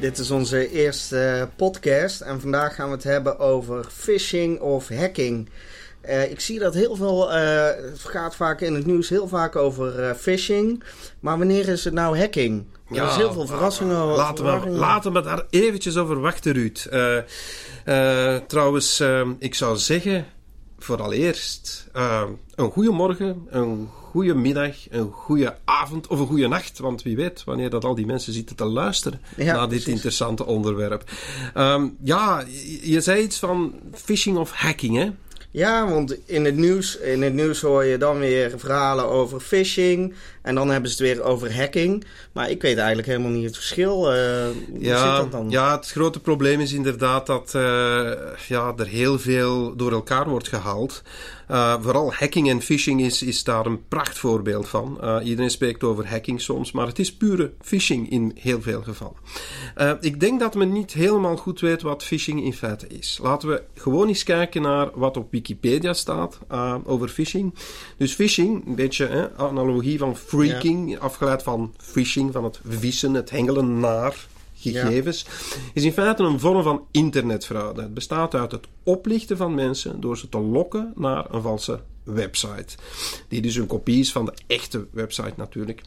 dit is onze eerste podcast en vandaag gaan we het hebben over phishing of hacking. Uh, ik zie dat heel veel, uh, het gaat vaak in het nieuws heel vaak over uh, phishing, maar wanneer is het nou hacking? Ja, er is heel veel verrassingen. Laten we, laten we daar eventjes over wachten, Ruud. trouwens, ik zou zeggen, vooraleerst, een goede morgen, een goede middag, een goede avond of een goede nacht. Want wie weet wanneer dat al die mensen zitten te luisteren ja, naar dit precies. interessante onderwerp. Um, ja, je zei iets van phishing of hacking, hè? Ja, want in het, nieuws, in het nieuws hoor je dan weer verhalen over phishing. En dan hebben ze het weer over hacking. Maar ik weet eigenlijk helemaal niet het verschil. Uh, ja, zit dat dan? ja, het grote probleem is inderdaad dat uh, ja, er heel veel door elkaar wordt gehaald. Uh, vooral hacking en phishing is, is daar een prachtvoorbeeld van. Iedereen spreekt over hacking soms, maar het is pure phishing in heel veel gevallen. Ik denk dat men niet helemaal goed weet wat phishing in feite is. Laten we gewoon eens kijken naar wat op Wikipedia staat over phishing. Dus phishing, een beetje hè, analogie van freaking, ja. afgeleid van phishing, van het vissen, het hengelen naar gegevens, ja. is in feite een vorm van internetfraude. Het bestaat uit het oplichten van mensen door ze te lokken naar een valse website. Die dus een kopie is van de echte website natuurlijk.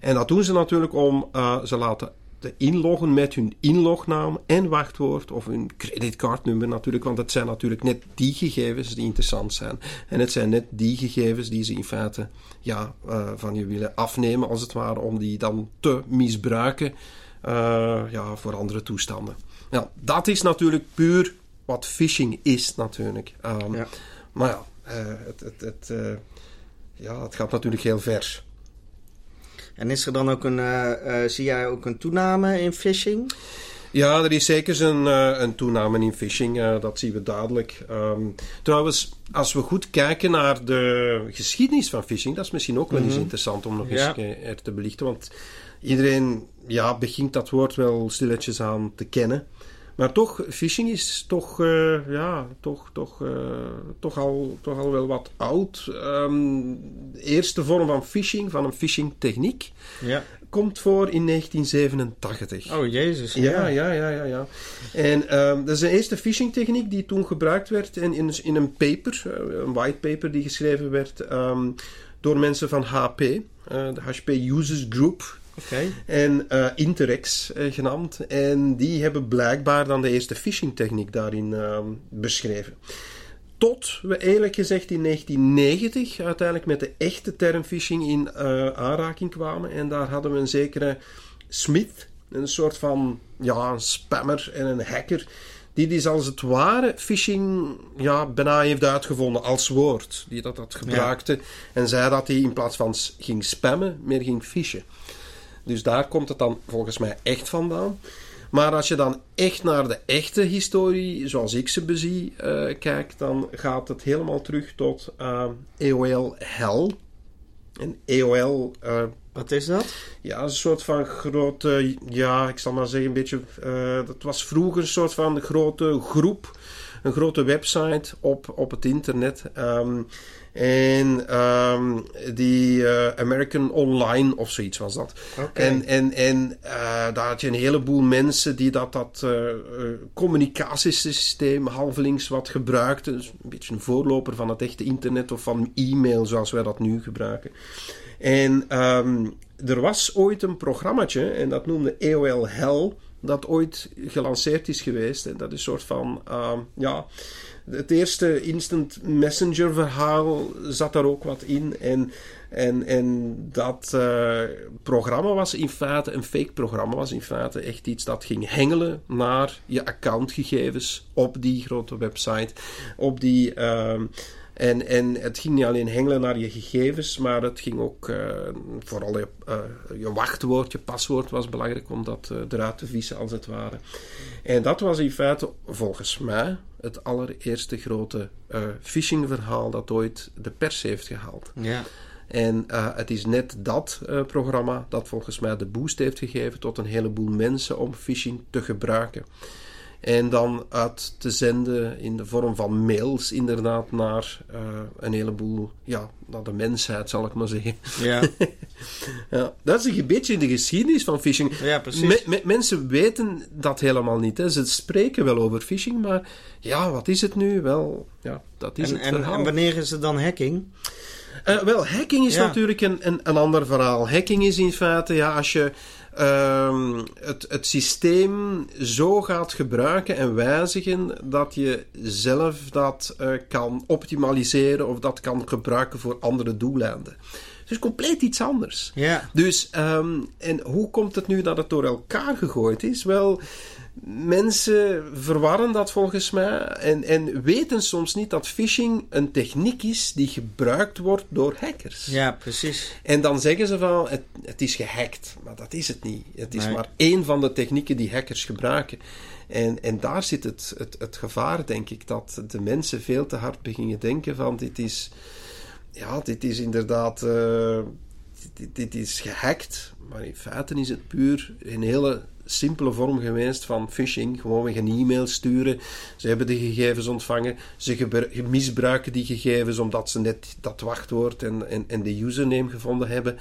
En dat doen ze natuurlijk om uh, ze laten te inloggen met hun inlognaam en wachtwoord of hun creditcardnummer natuurlijk, want het zijn natuurlijk net die gegevens die interessant zijn. En het zijn net die gegevens die ze in feite ja, uh, van je willen afnemen, als het ware, om die dan te misbruiken uh, ja, voor andere toestanden. Ja, dat is natuurlijk puur wat phishing is natuurlijk. Um, ja. Maar ja, uh, het, het, het, ja, het gaat natuurlijk heel ver. En is er dan ook een, zie jij ook een toename in phishing? Ja, er is zeker een, een toename in phishing, dat zien we duidelijk. Um, trouwens, als we goed kijken naar de geschiedenis van phishing, dat is misschien ook wel eens mm -hmm. interessant om nog eens er te belichten. Want iedereen ja, begint dat woord wel stilletjes aan te kennen. Maar toch, phishing is toch, uh, ja, toch, toch, uh, toch, al, toch al wel wat oud. Um, de eerste vorm van phishing, van een phishing techniek, ja. komt voor in 1987. Oh, jezus. Ja, ja, ja, ja. ja. En um, dat is de eerste phishing techniek die toen gebruikt werd in, in, in een paper, een white paper die geschreven werd um, door mensen van HP, de HP Users Group. Okay. En uh, Interex uh, genaamd. En die hebben blijkbaar dan de eerste phishing techniek daarin uh, beschreven. Tot we eerlijk gezegd in 1990 uiteindelijk met de echte term phishing in uh, aanraking kwamen. En daar hadden we een zekere Smith, een soort van ja, een spammer en een hacker. Die dus als het ware phishing ja, bijna heeft uitgevonden als woord. Die dat, dat gebruikte. Ja. En zei dat hij in plaats van ging spammen, meer ging fishen. Dus daar komt het dan volgens mij echt vandaan. Maar als je dan echt naar de echte historie, zoals ik ze bezie, uh, kijkt, dan gaat het helemaal terug tot uh, EOL Hell. En EOL. Uh, Wat is dat? Ja, een soort van grote. Ja, ik zal maar zeggen, een beetje. dat was vroeger een soort van grote groep. Een grote website op, op het internet. Um, en um, die uh, American Online of zoiets was dat. Okay. En, en, en uh, daar had je een heleboel mensen die dat, dat uh, communicatiesysteem halvelings wat gebruikten. Dus een beetje een voorloper van het echte internet of van e-mail zoals wij dat nu gebruiken. En um, er was ooit een programmaatje en dat noemde AOL Hell. Dat ooit gelanceerd is geweest. En dat is een soort van, uh, ja, het eerste instant messenger verhaal zat daar ook wat in. En, en, en dat uh, programma was in feite, een fake programma was in feite echt iets dat ging hengelen naar je accountgegevens op die grote website. Op die... Uh, En, en het ging niet alleen hengelen naar je gegevens, maar het ging ook uh, vooral je, uh, je, wachtwoord, je paswoord was belangrijk om dat uh, eruit te vissen als het ware. En dat was in feite volgens mij het allereerste grote phishing-verhaal dat ooit de pers heeft gehaald. Ja. En het is net dat programma dat volgens mij de boost heeft gegeven tot een heleboel mensen om phishing te gebruiken. En dan uit te zenden in de vorm van mails, inderdaad, naar uh, een heleboel, ja, naar de mensheid, zal ik maar zeggen. Ja. ja dat is een beetje in de geschiedenis van phishing. Ja, precies. Me, mensen weten dat helemaal niet. Hè. Ze spreken wel over phishing, maar ja, wat is het nu? Wel, ja, dat is en, het en, verhaal. en wanneer is het dan hacking? Uh, wel, hacking is Ja. natuurlijk een, een, een ander verhaal. Hacking is in feite, ja, als je ehm, het, het systeem zo gaat gebruiken en wijzigen dat je zelf dat eh, kan optimaliseren of dat kan gebruiken voor andere doeleinden. Dus compleet iets anders. Ja. Dus, ehm, en hoe komt het nu dat het door elkaar gegooid is? Wel, mensen verwarren dat volgens mij en, en weten soms niet dat phishing een techniek is die gebruikt wordt door hackers. Ja, precies. En dan zeggen ze van het, het is gehackt, maar dat is het niet. Het is Nee. maar één van de technieken die hackers gebruiken. En, en daar zit het, het, het gevaar, denk ik, dat de mensen veel te hard beginnen denken van dit is, ja, dit is inderdaad, eh, dit, dit is gehackt, maar in feite is het puur een hele simpele vorm geweest van phishing. Gewoon een e-mail sturen. Ze hebben de gegevens ontvangen. Ze misbruiken die gegevens omdat ze net dat wachtwoord en, en, en de username gevonden hebben.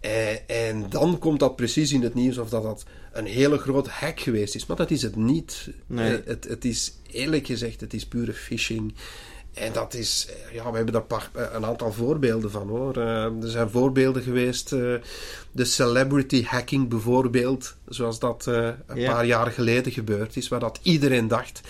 Eh, en dan komt dat precies in het nieuws of dat dat een hele grote hack geweest is. Maar dat is het niet. Nee. Eh, het, het is eerlijk gezegd, het is pure phishing. En dat is, eh, ja, we hebben daar eh, een aantal voorbeelden van hoor. Eh, er zijn voorbeelden geweest, de celebrity hacking bijvoorbeeld, zoals dat een Ja. paar jaar geleden gebeurd is, waar dat iedereen dacht,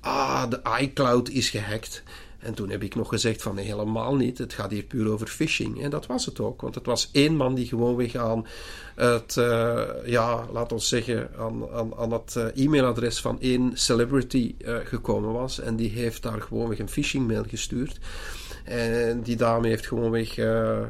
ah, de iCloud is gehackt. En toen heb ik nog gezegd van helemaal niet, het gaat hier puur over phishing. En dat was het ook, want het was één man die gewoonweg aan het, eh, ja, laat ons zeggen, aan, aan, aan het eh, e-mailadres van één celebrity eh, gekomen was. En die heeft daar gewoonweg een phishing mail gestuurd. En die dame heeft gewoonweg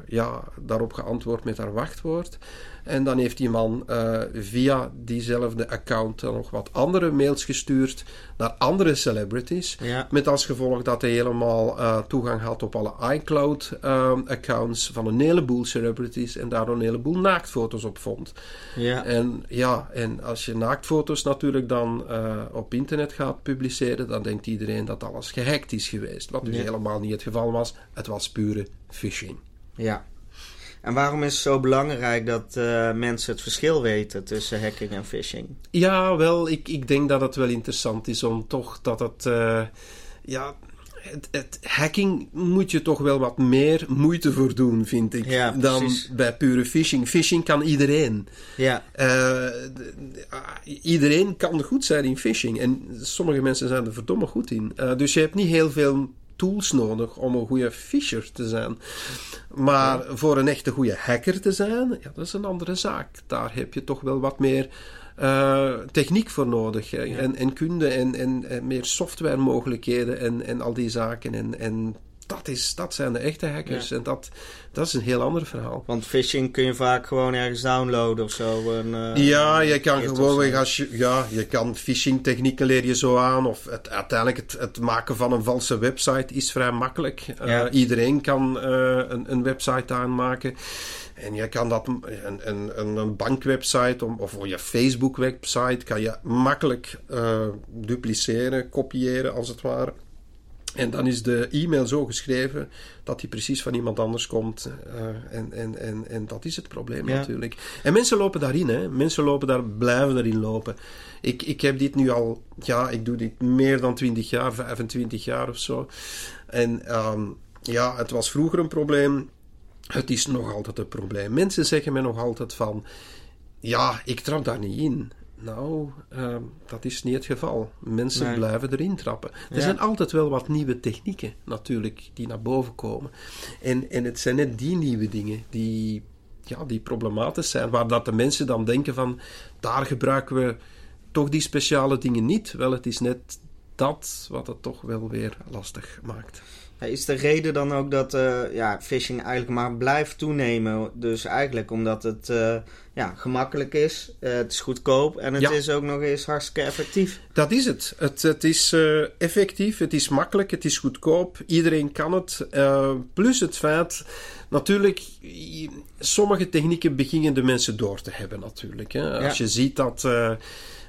ja, daarop geantwoord met haar wachtwoord. En dan heeft die man eh, via diezelfde account dan nog wat andere mails gestuurd naar andere celebrities. Ja. Met als gevolg dat hij helemaal eh, toegang had op alle iCloud-accounts van een heleboel celebrities en daar een heleboel naaktfoto's op vond. Ja. En ja, en als je naaktfoto's natuurlijk dan eh, op internet gaat publiceren, dan denkt iedereen dat alles gehackt is geweest. Wat dus Ja. helemaal niet het geval was. Het was pure phishing. ja. En waarom is het zo belangrijk dat eh, mensen het verschil weten tussen hacking en phishing? Ja, wel, ik, ik denk dat het wel interessant is om toch dat het. eh, ja, het, het hacking moet je toch wel wat meer moeite voor doen, vind ik. Ja, dan bij pure phishing. Phishing kan iedereen. Ja. Eh, de- de- iedereen kan goed zijn in phishing. En sommige mensen zijn er verdomme goed in. Dus je hebt niet heel veel tools nodig om een goede fisher te zijn. Maar voor een echte goede hacker te zijn, ja, dat is een andere zaak. Daar heb je toch wel wat meer eh, techniek voor nodig. En, en kunde en, en, en meer software mogelijkheden en, en al die zaken. En, en dat, is, dat zijn de echte hackers. Ja. En dat, dat is een heel ander verhaal. Want phishing kun je vaak gewoon ergens downloaden of zo. Eh, Ja, je kan of gewoon als je, ja, je kan phishing technieken leer je zo aan. Of het, uiteindelijk het, het maken van een valse website is vrij makkelijk. Eh, iedereen kan eh, een, een website aanmaken. En je kan dat, een, een, een, bankwebsite om- of je Facebook website kan je makkelijk dupliceren, kopiëren als het ware. En dan is de e-mail zo geschreven dat die precies van iemand anders komt. eh, en, en, en, en dat is het probleem Ja. natuurlijk. En mensen lopen daarin, hè. Mensen lopen daar, blijven erin lopen. Ik, ik heb dit nu al, ja, ik doe dit meer dan 20 jaar, 25 jaar of zo. En ehm, ja, het was vroeger een probleem. Het is nog altijd een probleem. Mensen zeggen me nog altijd van, ja, ik trap daar niet in. Nou, ehm, dat is niet het geval. Mensen Nee. blijven erin trappen. Er Ja. zijn altijd wel wat nieuwe technieken, natuurlijk, die naar boven komen. En, en het zijn net die nieuwe dingen die, ja, die problematisch zijn, waar dat de mensen dan denken van, daar gebruiken we toch die speciale dingen niet. Wel, het is net dat wat het toch wel weer lastig maakt. Is de reden dan ook dat uh, ja, phishing eigenlijk maar blijft toenemen? Dus eigenlijk omdat het uh, ja, gemakkelijk is, uh, het is goedkoop en het Ja. is ook nog eens hartstikke effectief. Dat is het. Het, het is eh, effectief, het is makkelijk, het is goedkoop. Iedereen kan het. Eh, plus het feit, natuurlijk, sommige technieken beginnen de mensen door te hebben natuurlijk. Hè. Als je ziet dat eh,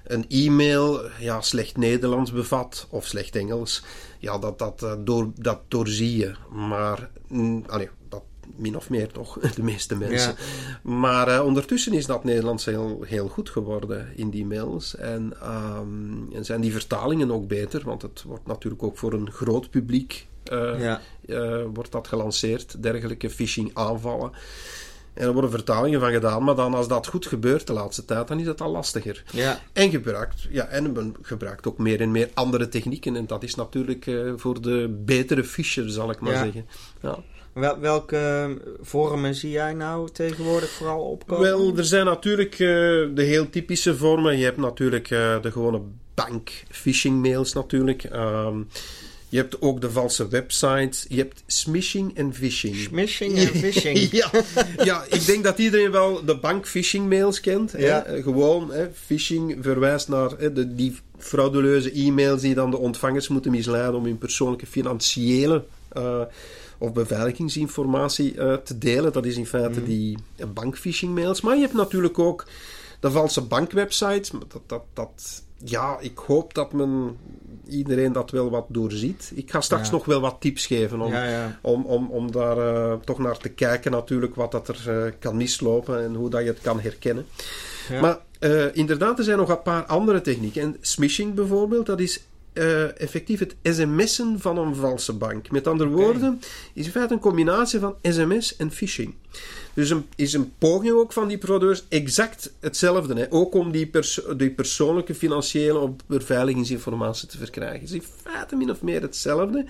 een e-mail ja, slecht Nederlands bevat of slecht Engels, ja, dat, dat, eh, door, dat doorzie je. Maar, mm, dat min of meer toch, de meeste mensen. Maar eh, ondertussen is dat Nederlands heel, heel goed geworden in die mails. En, ehm, en zijn die vertalingen ook beter, want het wordt natuurlijk ook voor een groot publiek Ja. eh, wordt dat gelanceerd, dergelijke phishing aanvallen. En er worden vertalingen van gedaan, maar dan als dat goed gebeurt de laatste tijd, dan is het al lastiger. Ja. En gebruikt, ja, en men gebruikt ook meer en meer andere technieken. En dat is natuurlijk eh, voor de betere fisher, zal ik maar Ja. zeggen. Ja. Wel, welke eh, vormen zie jij nou tegenwoordig vooral opkomen? Wel, er zijn natuurlijk eh, de heel typische vormen. Je hebt natuurlijk de gewone bank phishing mails natuurlijk. Ehm, je hebt ook de valse websites. Je hebt smishing en phishing. Smishing en phishing. ja, ja, ik denk dat iedereen wel de bank phishing mails kent. Hè? Ja. Eh, Gewoon, hè, phishing verwijst naar hè, de, die frauduleuze e-mails die dan de ontvangers moeten misleiden om hun persoonlijke financiële eh, of beveiligingsinformatie eh, te delen. Dat is in feite Mhm. die eh, bankphishing mails. Maar je hebt natuurlijk ook de valse bankwebsites. Dat, dat, dat, ja, ik hoop dat men iedereen dat wel wat doorziet. Ik ga straks Ja. nog wel wat tips geven om, Ja, om, om, om daar eh, toch naar te kijken natuurlijk wat dat er eh, kan mislopen en hoe dat je het kan herkennen. Maar eh, inderdaad, er zijn nog een paar andere technieken. En smishing bijvoorbeeld, dat is effectief het sms'en van een valse bank. Met andere woorden, is in feite een combinatie van sms en phishing. Dus een, is een poging ook van die fraudeurs exact hetzelfde. Hè? Ook om die, perso- die persoonlijke financiële of beveiligingsinformatie te verkrijgen. Het is in feite min of meer hetzelfde.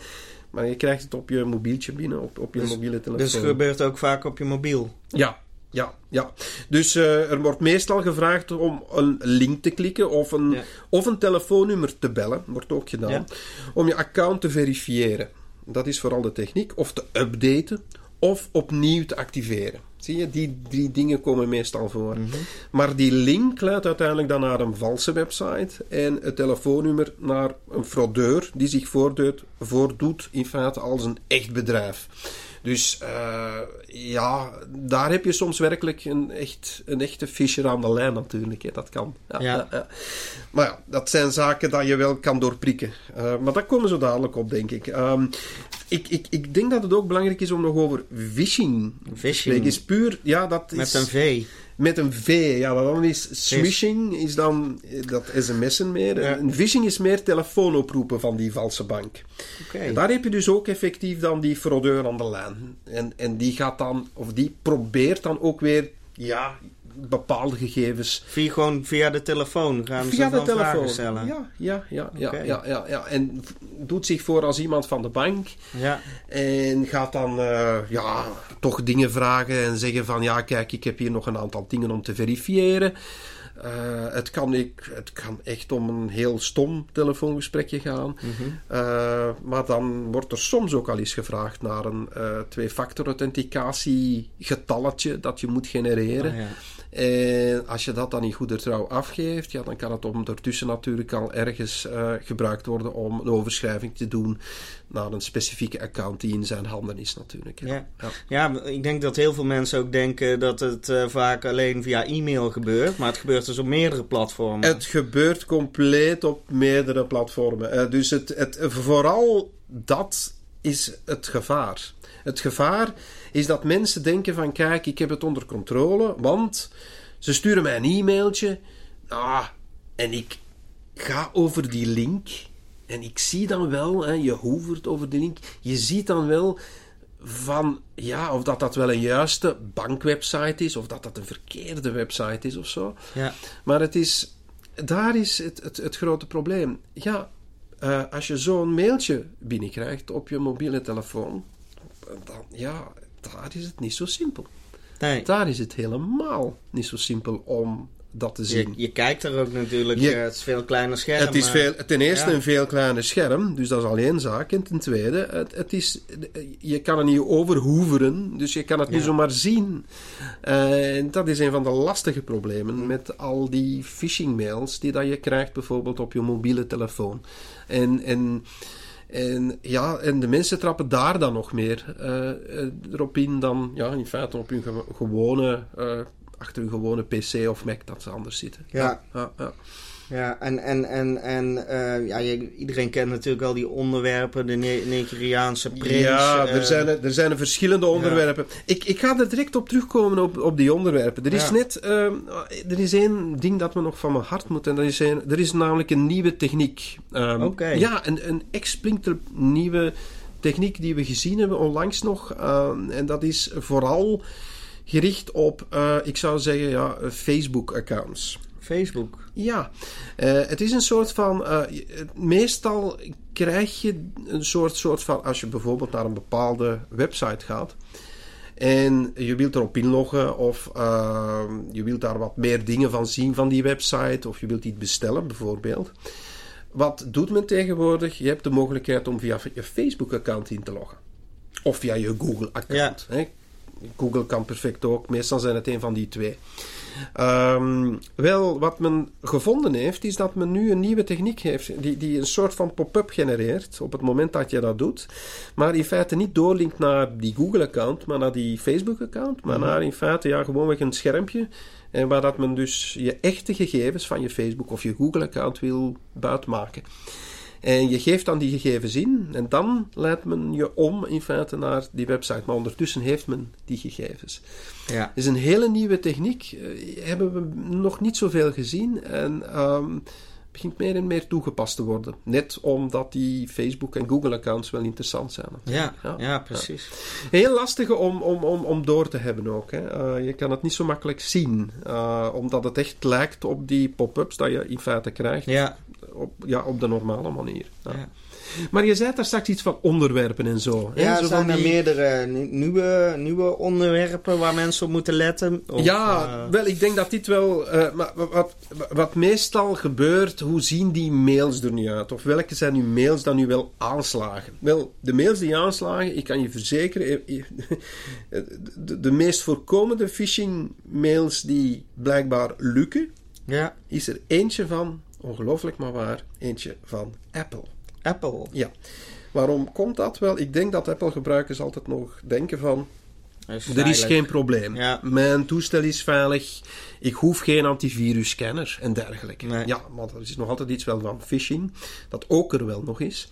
Maar je krijgt het op je mobieltje binnen, op, op je Dus- mobiele telefoon. Dus het gebeurt ook vaak op je mobiel. Ja, ja, ja. Dus eh, er wordt meestal gevraagd om een link te klikken of een, Ja. of een telefoonnummer te bellen, wordt ook gedaan, Ja. om je account te verifiëren. Dat is vooral de techniek. Of te updaten of opnieuw te activeren. Zie je, die drie dingen komen meestal voor. Mhm. Maar die link leidt uiteindelijk dan naar een valse website en het telefoonnummer naar een fraudeur die zich voordoet, voordoet in feite als een echt bedrijf. Dus eh, ja, daar heb je soms werkelijk een, echt, een echte fisher aan de lijn natuurlijk. Hè. Dat kan. Ja, Ja. Maar ja, dat zijn zaken dat je wel kan doorprikken. Eh, maar daar komen ze dadelijk op, denk ik. Ehm, ik, ik. Ik denk dat het ook belangrijk is om nog over phishing te spreken. Is puur, ja, dat Met is... een V. Met een V, ja, dat dan is smishing, is dan eh, dat sms'en meer. Ja. En phishing is meer telefoonoproepen van die valse bank. En daar heb je dus ook effectief dan die fraudeur aan de lijn. En, en die gaat dan, of die probeert dan ook weer, ja, bepaalde gegevens Via, gewoon via de telefoon gaan via ze de dan vragen telefoon. stellen. Ja, ja, ja, ja, ja, ja, ja. En doet zich voor als iemand van de bank. Ja. En gaat dan eh, ja, toch dingen vragen en zeggen van ja, kijk, ik heb hier nog een aantal dingen om te verifiëren. Eh, het, kan ik, het kan echt om een heel stom telefoongesprekje gaan. Mhm. Eh, maar dan wordt er soms ook al eens gevraagd naar een eh, twee-factor authenticatie getalletje dat je moet genereren. Ah, ja. En als je dat dan in goede trouw afgeeft, ja, dan kan het ondertussen natuurlijk al ergens gebruikt worden om een overschrijving te doen naar een specifieke account die in zijn handen is natuurlijk. Ja. Ja. Ja, ik denk dat heel veel mensen ook denken dat het vaak alleen via e-mail gebeurt. Maar het gebeurt dus op meerdere platformen. Het gebeurt compleet op meerdere platformen. Eh, dus het, het, vooral dat is het gevaar. Het gevaar is dat mensen denken van kijk, ik heb het onder controle, want ze sturen mij een e-mailtje ah, en ik ga over die link en ik zie dan wel, hè, je hoevert over die link, je ziet dan wel van ja, of dat dat wel een juiste bankwebsite is of dat dat een verkeerde website is of zo. Ja. Maar het is, daar is het, het, het grote probleem. Ja, eh, als je zo'n mailtje binnenkrijgt op je mobiele telefoon, dan ja, daar is het niet zo simpel. Nee. Daar is het helemaal niet zo simpel om dat te zien. Je, je kijkt er ook natuurlijk, Je- eh, het is veel kleiner scherm. Het is maar- veel, ten eerste ja. een veel kleiner scherm, dus dat is al één zaak. En ten tweede, het, het is, je kan er niet overhoeveren, dus je kan het niet Ja. zomaar zien. Eh, En dat is een van de lastige problemen met al die phishing mails die dat je krijgt bijvoorbeeld op je mobiele telefoon. En, en, en, ja, en de mensen trappen daar dan nog meer eh, eh, erop in dan ja, in feite op hun gewo- gewone... eh, achter hun gewone PC of Mac dat ze anders zitten. Ja. ja, ja. Ja, en, en, en, en eh, ja, iedereen kent natuurlijk al die onderwerpen, de Nigeriaanse prins. Ja, eh, er zijn, er er zijn er verschillende onderwerpen. Ik, ik ga er direct op terugkomen op, op die onderwerpen. Er is net, ehm, er is één ding dat me nog van mijn hart moet. En dat is een, er is namelijk een nieuwe techniek. Oké. Ja, een, een ex-splinter nieuwe techniek die we gezien hebben onlangs nog. Ehm, en dat is vooral gericht op, eh, ik zou zeggen, ja, Facebook-accounts. Facebook. Ja, eh, het is een soort van. eh, meestal krijg je een soort, soort van. Als je bijvoorbeeld naar een bepaalde website gaat. En je wilt erop inloggen, of eh, je wilt daar wat meer dingen van zien van die website, of je wilt iets bestellen bijvoorbeeld. Wat doet men tegenwoordig? Je hebt de mogelijkheid om via je Facebook-account in te loggen. Of via je Google-account. hè. Google kan perfect ook, meestal zijn het een van die twee. Ehm, wel, wat men gevonden heeft, is dat men nu een nieuwe techniek heeft die, die een soort van pop-up genereert op het moment dat je dat doet. Maar in feite niet doorlinkt naar die Google-account, maar naar die Facebook-account. Maar naar in feite ja, gewoonweg een schermpje. En waar dat men dus je echte gegevens van je Facebook of je Google-account wil buitmaken. En je geeft dan die gegevens in en dan leidt men je om in feite naar die website. Maar ondertussen heeft men die gegevens. Ja. Het is een hele nieuwe techniek. eh, hebben we nog niet zoveel gezien. En ehm, begint meer en meer toegepast te worden. Net omdat die Facebook- en Google-accounts wel interessant zijn. Ja, Ja. ja, precies. Heel lastig om, om, om, om door te hebben ook. Hè. Eh, je kan het niet zo makkelijk zien. eh, omdat het echt lijkt op die pop-ups dat je in feite krijgt. Ja, Op, ja, op de normale manier. Ja. Ja. Maar je zei daar straks iets van onderwerpen en zo. hè. ja Zo zijn van er die- meerdere nieuwe, nieuwe onderwerpen waar mensen op moeten letten? Of, ja, eh, wel, ik denk dat dit wel. maar wat, wat, meestal gebeurt, hoe zien die mails er nu uit? Of welke zijn nu mails dan nu wel aanslagen? Wel, de mails die aanslagen, ik kan je verzekeren, eh, de, de meest voorkomende phishing-mails die blijkbaar lukken, ja, is er eentje van, ongelooflijk maar waar, eentje van Apple. Apple. Ja. Waarom komt dat wel? Ik denk dat Apple-gebruikers altijd nog denken van... Is Er is geen probleem. Ja. Mijn toestel is veilig. Ik hoef geen antivirusscanner en dergelijke. Nee. Ja, maar er is nog altijd iets wel van phishing, dat ook er wel nog is.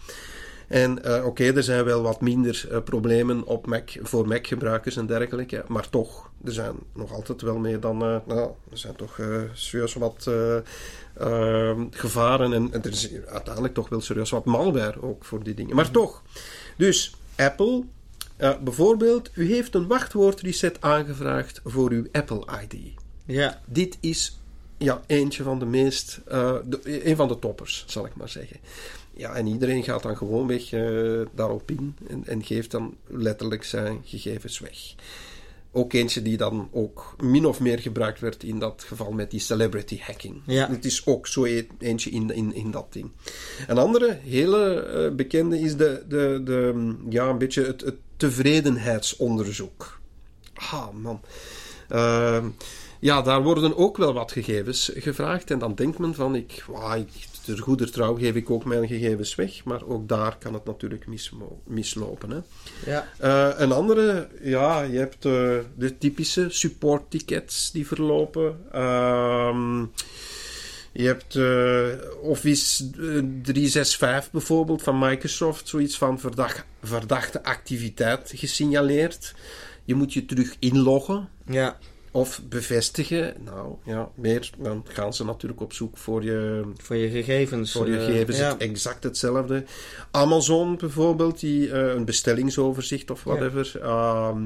En eh, oké, er zijn wel wat minder eh, problemen op Mac, voor Mac-gebruikers en dergelijke. Maar toch, er zijn nog altijd wel meer dan... eh, nou, er zijn toch serieus wat eh, eh, gevaren. En, en er is uiteindelijk toch wel serieus wat malware ook voor die dingen. Maar toch. Dus, Apple... bijvoorbeeld, u heeft een wachtwoordreset aangevraagd voor uw Apple ID. Ja, Dit is ja, eentje van de meest, de, een van de toppers, zal ik maar zeggen. Ja, en iedereen gaat dan gewoonweg eh daarop in en, en geeft dan letterlijk zijn gegevens weg. Ook eentje die dan ook min of meer gebruikt werd in dat geval met die celebrity hacking. Ja. Het is ook zo e- eentje in, in, in dat ding. Een andere hele eh, bekende is de, de, de, ja, een beetje het, het tevredenheidsonderzoek. Ah, man. Ehm, ja, daar worden ook wel wat gegevens gevraagd. En dan denkt men van, ik, ik, ter goeder trouw geef ik ook mijn gegevens weg. Maar ook daar kan het natuurlijk mislopen. Hè. ja, Eh, een andere, ja, je hebt eh, de typische support tickets die verlopen. Ehm, je hebt eh, Office eh, 365 bijvoorbeeld van Microsoft, zoiets van verdacht, verdachte activiteit gesignaleerd. Je moet je terug inloggen ja, of bevestigen. Nou ja, meer, dan gaan ze natuurlijk op zoek voor je, voor je gegevens. voor je eh, gegevens ja. het exact hetzelfde. Amazon bijvoorbeeld, die, eh, een bestellingsoverzicht of whatever. Ehm,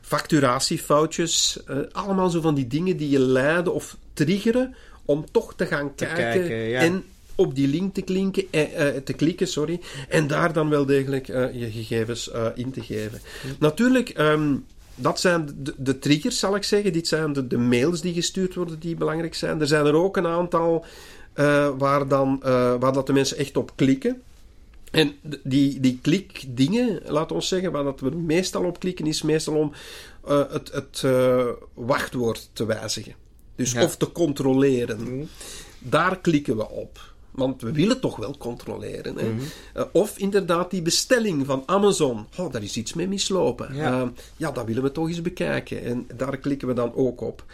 facturatiefoutjes. eh, allemaal zo van die dingen die je leiden of triggeren om toch te gaan Te kijken, kijken, ja. en op die link te, klinken, eh, eh, te klikken sorry, en daar dan wel degelijk eh, je gegevens in te geven. Natuurlijk, ehm, dat zijn de, de, triggers, zal ik zeggen. Dit zijn de, de, mails die gestuurd worden die belangrijk zijn. Er zijn er ook een aantal uh, waar, dan, uh, waar dat de mensen echt op klikken. En die, die klikdingen, laten we zeggen, waar dat we meestal op klikken, is meestal om uh, het, het wachtwoord te wijzigen. Dus ja. of te controleren. Mm. Daar klikken we op. Want we willen toch wel controleren. Hè? Mm -hmm. uh, of inderdaad die bestelling van Amazon. Oh, daar is iets mee mislopen. Ja. Uh, ja, dat willen we toch eens bekijken. En daar klikken we dan ook op.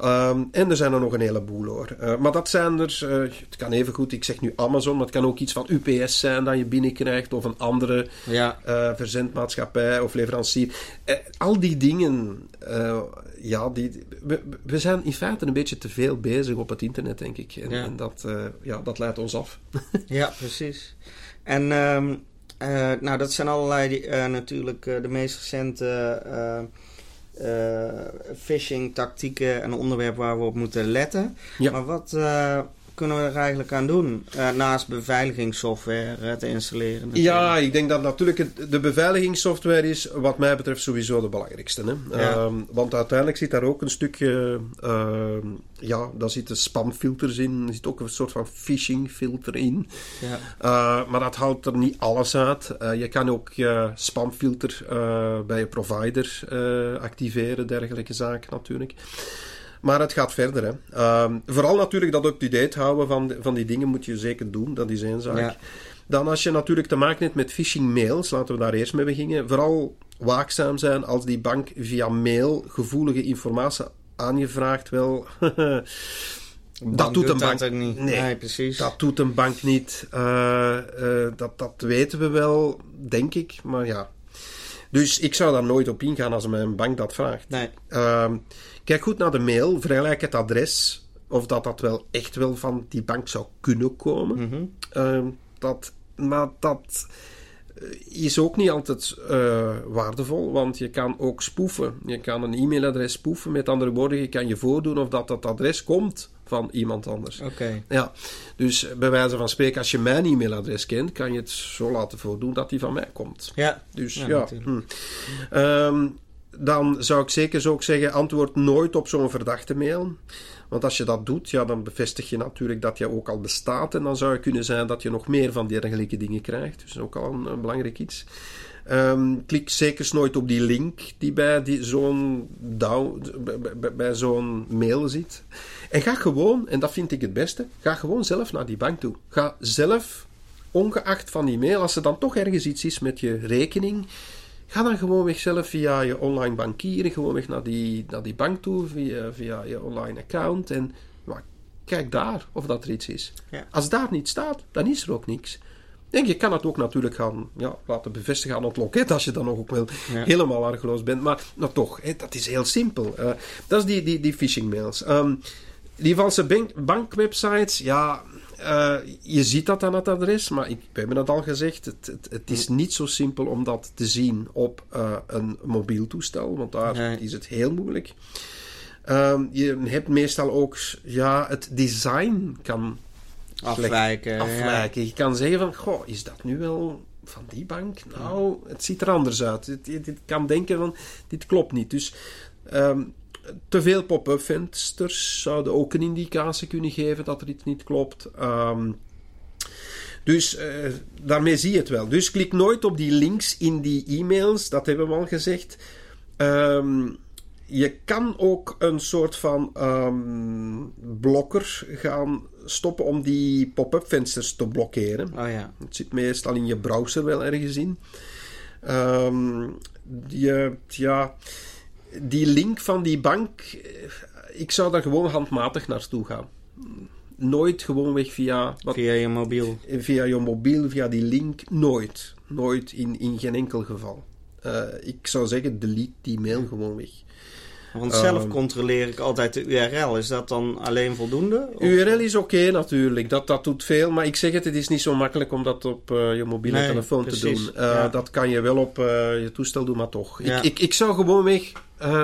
Um, en er zijn er nog een heleboel hoor. Uh, maar dat zijn er, uh, het kan even goed, ik zeg nu Amazon, maar het kan ook iets van UPS zijn dat je binnenkrijgt, of een andere ja. uh, verzendmaatschappij of leverancier. al die dingen, ja, die, we, we, zijn in feite een beetje te veel bezig op het internet, denk ik. En, ja. en dat, ja, dat leidt ons af. ja, precies. En um, nou, dat zijn allerlei natuurlijk de meest recente phishing tactieken en onderwerpen waar we op moeten letten. Ja. Maar wat uh, kunnen we er eigenlijk aan doen? Uh, naast beveiligingssoftware te installeren. Ja, ik denk dat natuurlijk de beveiligingssoftware is wat mij betreft sowieso de belangrijkste. Hè? Ja. Um, want uiteindelijk zit daar ook een stukje uh, ja, daar zitten spamfilters in. Er zit ook een soort van phishingfilter in. Ja. Uh, maar dat houdt er niet alles uit. Je kan ook je spamfilter bij je provider activeren, dergelijke zaken natuurlijk. Maar het gaat verder. Hè. Ehm, vooral natuurlijk dat up-to-date houden van, van die dingen moet je zeker doen. Dat is één zaak. Ja. Dan als je natuurlijk te maken hebt met phishing mails, laten we daar eerst mee beginnen. Vooral waakzaam zijn als die bank via mail gevoelige informatie aan je vraagt, wel. dat doet een bank dat niet. Nee, nee, precies. Dat doet een bank niet. Uh, uh, dat, dat weten we wel, denk ik. Maar ja. Dus ik zou daar nooit op ingaan als mijn bank dat vraagt. Nee. Uh, kijk goed naar de mail, vergelijk het adres. Of dat dat wel echt wel van die bank zou kunnen komen. Mm -hmm. dat, maar dat eh, is ook niet altijd uh, waardevol, want je kan ook spoefen. Je kan een e-mailadres spoefen. Met andere woorden, je kan je voordoen of dat dat adres komt van iemand anders. Oké. Okay. Ja, dus bij wijze van spreken, als je mijn e-mailadres kent, kan je het zo laten voordoen dat die van mij komt. Ja. Dus ja. ja hm. um, dan zou ik zeker ook zeggen, antwoord nooit op zo'n verdachte mail. Want als je dat doet, ja, dan bevestig je natuurlijk dat je ook al bestaat. En dan zou het kunnen zijn dat je nog meer van dergelijke dingen krijgt. Dus ook al een, belangrijk iets. Um, klik zeker nooit op die link die bij die zo'n bij, bij zo'n mail zit. En ga gewoon, en dat vind ik het beste, ga gewoon zelf naar die bank toe. Ga zelf, ongeacht van die mail, als er dan toch ergens iets is met je rekening, Ga dan gewoon weg zelf via je online bankieren, gewoon weg naar die, naar die bank toe, via, via je online account. En maar, kijk daar of dat er iets is. Ja. Als daar niet staat, dan is er ook niks. Denk je kan het ook natuurlijk gaan ja, laten bevestigen aan het loket als je dan ook wel ja. helemaal argeloos bent. Maar nou toch, hè, dat is heel simpel. Uh, dat is die, die, die phishing mails. Um, die valse bank, bankwebsites, ja, uh, je ziet dat aan het adres, maar ik, we hebben het al gezegd, het, het, het is niet zo simpel om dat te zien op uh, een mobiel toestel, want daar nee. is het heel moeilijk. Um, je hebt meestal ook, ja, het design kan afwijken. afwijken. Ja. Je kan zeggen van, goh, is dat nu wel van die bank? Nou, het ziet er anders uit. Je, je kan denken van, dit klopt niet. Dus um, te veel pop-up vensters zouden ook een indicatie kunnen geven dat er iets niet klopt. Um, dus uh, daarmee zie je het wel. Dus klik nooit op die links in die e-mails, dat hebben we al gezegd. Um, je kan ook een soort van um, blokker gaan stoppen om die pop-up vensters te blokkeren. Oh ja. Het zit meestal in je browser wel ergens in. Um, je, ja, die link van die bank, ik zou daar gewoon handmatig naartoe gaan. Nooit gewoon weg via... Wat, via je mobiel. Via je mobiel, via die link. Nooit. Nooit, in, in geen enkel geval. Uh, ik zou zeggen, delete die mail gewoon weg. Want zelf um, controleer ik altijd de URL. Is dat dan alleen voldoende? Of? URL is oké okay, natuurlijk. Dat, dat doet veel. Maar ik zeg het, het is niet zo makkelijk om dat op uh, je mobiele nee, telefoon precies. te doen. Uh, ja. Dat kan je wel op uh, je toestel doen, maar toch. Ja. Ik, ik, ik zou gewoon weg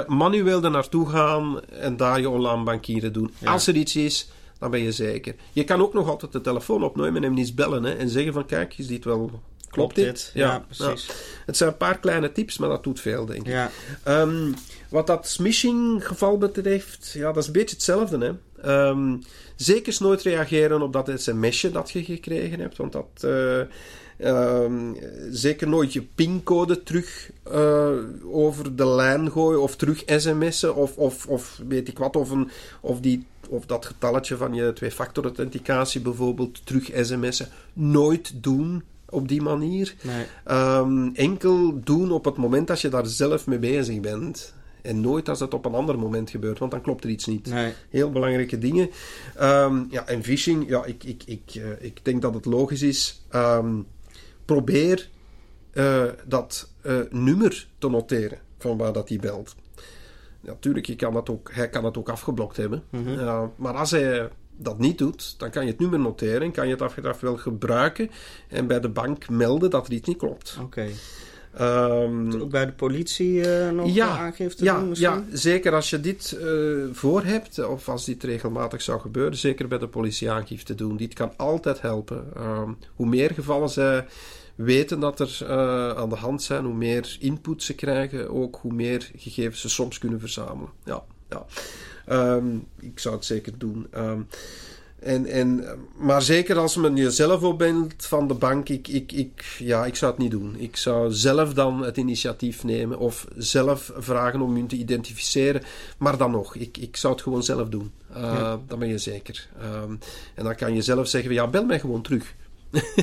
manueel er naartoe gaan en daar je online bankieren doen. Ja. Als er iets is, dan ben je zeker. Je kan ook nog altijd de telefoon opnemen en hem eens bellen hè, en zeggen van kijk, is dit wel Klopt dit? Ja, precies. Het zijn een paar kleine tips, maar dat doet veel, denk ik. Ja. Ehm, wat dat smishing geval betreft, ja, dat is een beetje hetzelfde. Hè? Ehm, zeker nooit reageren op dat sms'je dat je gekregen hebt, want dat... eh, ehm, zeker nooit je pincode terug eh, over de lijn gooien of terug sms'en of, of, of weet ik wat, of, een, of, die, of dat getalletje van je twee-factor authenticatie bijvoorbeeld terug sms'en. Nooit doen op die manier. Nee. Ehm, enkel doen op het moment dat je daar zelf mee bezig bent. En nooit als het op een ander moment gebeurt, want dan klopt er iets niet. Nee. Heel belangrijke dingen. Ehm, ja, en phishing, ja, ik, ik, ik, eh, ik denk dat het logisch is. Ehm, probeer eh, dat eh, nummer te noteren van waar dat hij belt. Natuurlijk, je kan dat ook, hij kan het ook afgeblokt hebben. Mhm. Maar als hij dat niet doet, dan kan je het nummer noteren en kan je het achteraf wel gebruiken en bij de bank melden dat er iets niet klopt. Oké. Ehm, Ook bij de politie eh, nog Ja, aangifte ja, doen misschien? ja, zeker als je dit eh, voor hebt, of als dit regelmatig zou gebeuren, zeker bij de politie aangifte doen. Dit kan altijd helpen. Ehm, hoe meer gevallen zij weten dat er eh, aan de hand zijn, hoe meer input ze krijgen, ook hoe meer gegevens ze soms kunnen verzamelen. Ja, ja. Ehm, ik zou het zeker doen. Ehm, en, en, maar zeker als men jezelf op bent van de bank, ik, ik, ik, ja, ik zou het niet doen. Ik zou zelf dan het initiatief nemen of zelf vragen om je te identificeren. Maar dan nog, ik, ik zou het gewoon zelf doen. Uh, Ja. Dan ben je zeker. Ehm, en dan kan je zelf zeggen, ja, bel mij gewoon terug.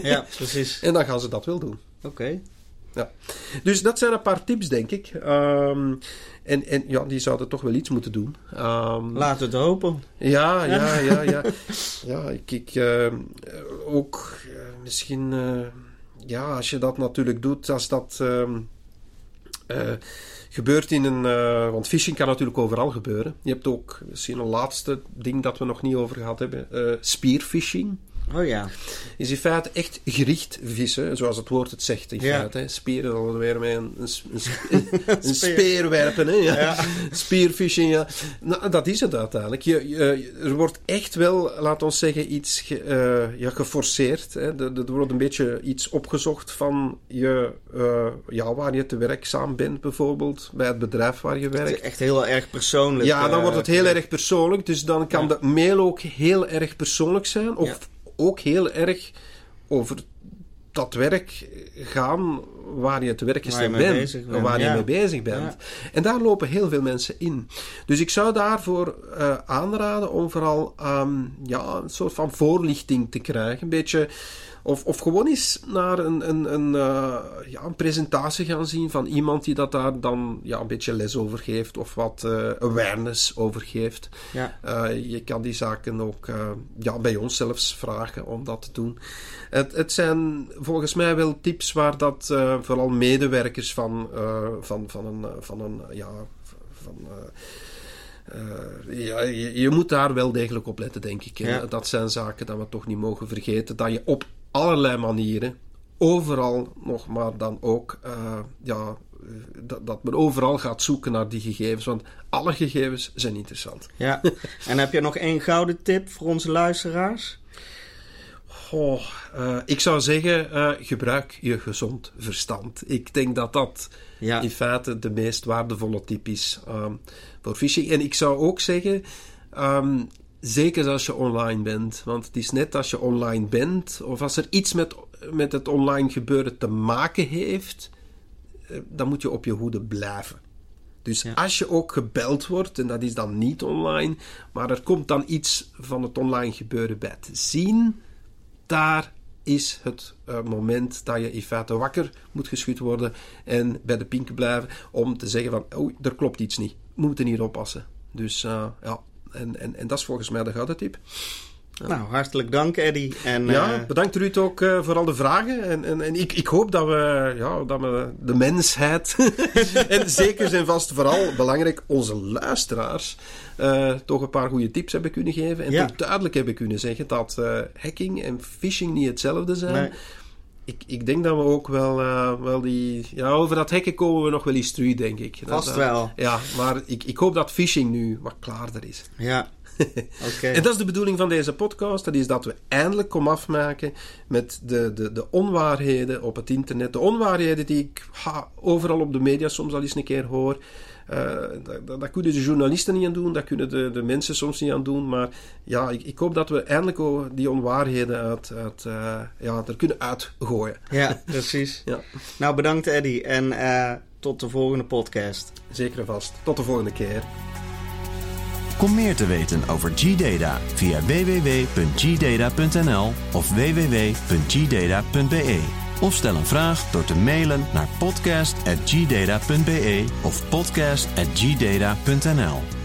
Ja, precies. En dan gaan ze dat wel doen. Oké. Dus dat zijn een paar tips, denk ik. Ehm, en, en ja, die zouden toch wel iets moeten doen. Laten we het hopen. Ja, ja, ja, ja. ja, ik, ik eh, ook eh, misschien, eh, ja, als je dat natuurlijk doet, als dat ehm, eh, gebeurt in een, want phishing kan natuurlijk overal gebeuren. Je hebt ook misschien een laatste ding dat we nog niet over gehad hebben, eh spearfishing. Oh ja. Is in feite echt gericht vissen, zoals het woord het zegt. In Ja. feite, hè. Spieren, dan we weer met een, een, een, een Speer. werpen. Hè. Ja. Ja. Spearfishing, ja. Nou, dat is het uiteindelijk. Je, je- er wordt echt wel, laat ons zeggen, iets ge- eh, ja, geforceerd. Hè. Er, er wordt een beetje iets opgezocht van je, eh, ja, waar je te werkzaam bent, bijvoorbeeld, bij het bedrijf waar je Het werkt. is echt heel erg persoonlijk. Ja, dan eh, wordt het heel erg persoonlijk. Dus dan kan de mail ook heel erg persoonlijk zijn. Of. Ook heel erg over dat werk gaan waar je te werk je bent. Waar ja. je mee bezig bent. Ja. En daar lopen heel veel mensen in. Dus ik zou daarvoor eh, aanraden om vooral ehm, ja, een soort van voorlichting te krijgen. Een beetje... Of, of gewoon eens naar een, een, een, eh, ja, een presentatie gaan zien van iemand die dat daar dan ja, een beetje les over geeft of wat eh, awareness over geeft. Ja. Je kan die zaken ook ja, bij ons zelfs vragen om dat te doen. Het, het zijn volgens mij wel tips waar dat eh, vooral medewerkers van, eh, van, van een, eh, van een ja, van, ja, je, je moet daar wel degelijk op letten, denk ik. Ja. Dat zijn zaken dat we toch niet mogen vergeten. Dat je op allerlei manieren, overal nog maar dan ook, ja, dat, dat men overal gaat zoeken naar die gegevens. Want alle gegevens zijn interessant. ja. En heb je nog één gouden tip voor onze luisteraars? Goh, eh, ik zou zeggen, eh, gebruik je gezond verstand. Ik denk dat dat Ja. in feite de meest waardevolle tip is ehm, voor phishing. En ik zou ook zeggen, ehm, zeker als je online bent, want het is net als je online bent, of als er iets met, met het online gebeuren te maken heeft, eh, dan moet je op je hoede blijven. Dus Ja. als je ook gebeld wordt, en dat is dan niet online, maar er komt dan iets van het online gebeuren bij te zien, daar is het eh, moment dat je in feite wakker moet geschud worden en bij de pinken blijven om te zeggen van, oh, er klopt iets niet. We moeten hier oppassen. Dus eh, ja, en, en, en dat is volgens mij de gouden tip. Nou, hartelijk dank Eddy. En, Ja, eh, bedankt Ruud ook eh, voor al de vragen. En, en, en ik, ik hoop dat we, ja, dat we de mensheid, en zeker zijn vast vooral belangrijk onze luisteraars, eh, toch een paar goede tips hebben kunnen geven. En Ja. toch duidelijk hebben kunnen zeggen dat eh, hacking en phishing niet hetzelfde zijn. nee. Ik, ik denk dat we ook wel, eh, wel die... Ja, over dat hacken komen we nog wel eens terug, denk ik. Dat, Vast eh, wel. Ja, maar ik, ik hoop dat phishing nu wat klaarder is. Ja. Okay. en dat is de bedoeling van deze podcast. Dat is dat we eindelijk kom afmaken met de, de, de onwaarheden op het internet. De onwaarheden die ik ha, overal op de media soms al eens een keer hoor. Uh, dat, dat, kunnen de journalisten niet aan doen, dat kunnen de, de mensen soms niet aan doen. Maar ja, ik, ik hoop dat we eindelijk die onwaarheden uit, uit, uh, ja, er kunnen uitgooien. Ja, precies. ja. Nou, bedankt Eddy en uh, tot de volgende podcast. Zeker en vast. Tot de volgende keer. Kom meer te weten over G-Data via www.gdata.nl of www.gdata.be. Of stel een vraag door te mailen naar podcast.gdata.be of podcast.gdata.nl.